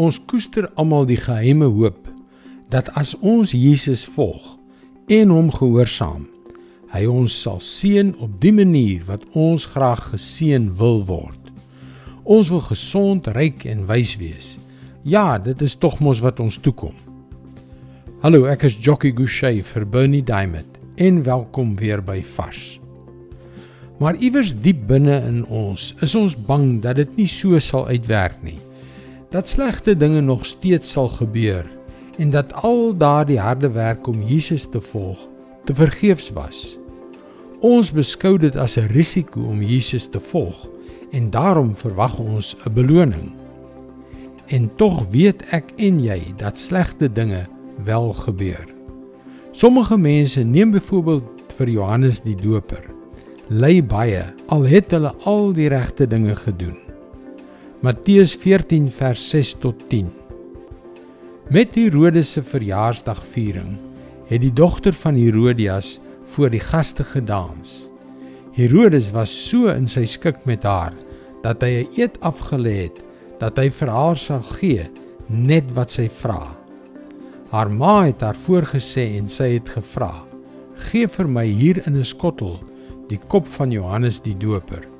Ons koester almal die geheime hoop dat as ons Jesus volg en hom gehoorsaam, hy ons sal seën op die manier wat ons graag geseën wil word. Ons wil gesond, ryk en wys wees. Ja, dit is tog mos wat ons toekom. Hallo, ek is Jockey Gouchee vir Bernie Diamond en welkom weer by Vars. Maar iewers diep binne in ons is ons bang dat dit nie so sal uitwerk nie dat slegte dinge nog steeds sal gebeur en dat al daardie harde werk om Jesus te volg te vergeefs was. Ons beskou dit as 'n risiko om Jesus te volg en daarom verwag ons 'n beloning. En tog weet ek en jy dat slegte dinge wel gebeur. Sommige mense neem byvoorbeeld vir Johannes die Doper. Ly baie al het hulle al die regte dinge gedoen. Matteus 14 vers 6 tot 10. Met Herodes se verjaarsdagviering het die dogter van Herodias voor die gaste gedans. Herodes was so in sy skik met haar dat hy 'n eed afgelê het dat hy vir haar sal gee net wat sy vra. Haar ma het haar voorgesê en sy het gevra: "Gee vir my hier in 'n skottel die kop van Johannes die Doper."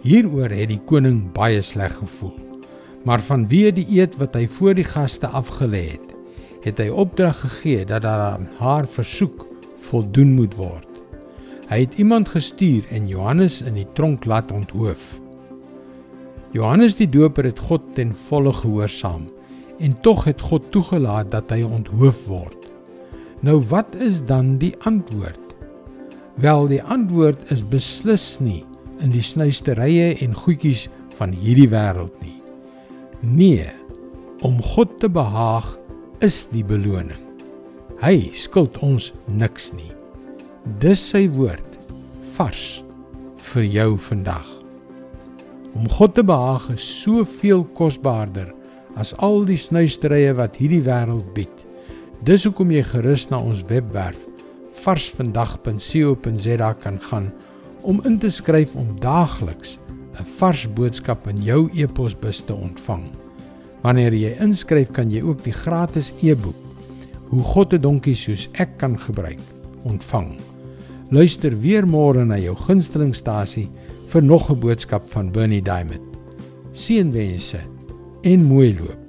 Hieroor het die koning baie sleg gevoel. Maar vanweë die eed wat hy voor die gaste afgelê het, het hy opdrag gegee dat aan haar versoek voldoen moet word. Hy het iemand gestuur en Johannes in die tronk laat onthoof. Johannes die Doper het God ten volle gehoorsaam en tog het God toegelaat dat hy onthoof word. Nou wat is dan die antwoord? Wel, die antwoord is beslis nie in die snuisterye en goedjies van hierdie wêreld nie. Nee, om God te behaag is die beloning. Hy skuld ons niks nie. Dis sy woord vars vir jou vandag. Om God te behaag is soveel kosbaarder as al die snuisterye wat hierdie wêreld bied. Dis hoekom jy gerus na ons webwerf varsvandag.co.za kan gaan om in te skryf om daagliks 'n vars boodskap in jou e-posbus te ontvang. Wanneer jy inskryf, kan jy ook die gratis e-boek Hoe God 'n donkie soos ek kan gebruik ontvang. Luister weer môre na jou gunstelingstasie vir nog 'n boodskap van Bernie Diamond. Seënwense en mooi loop.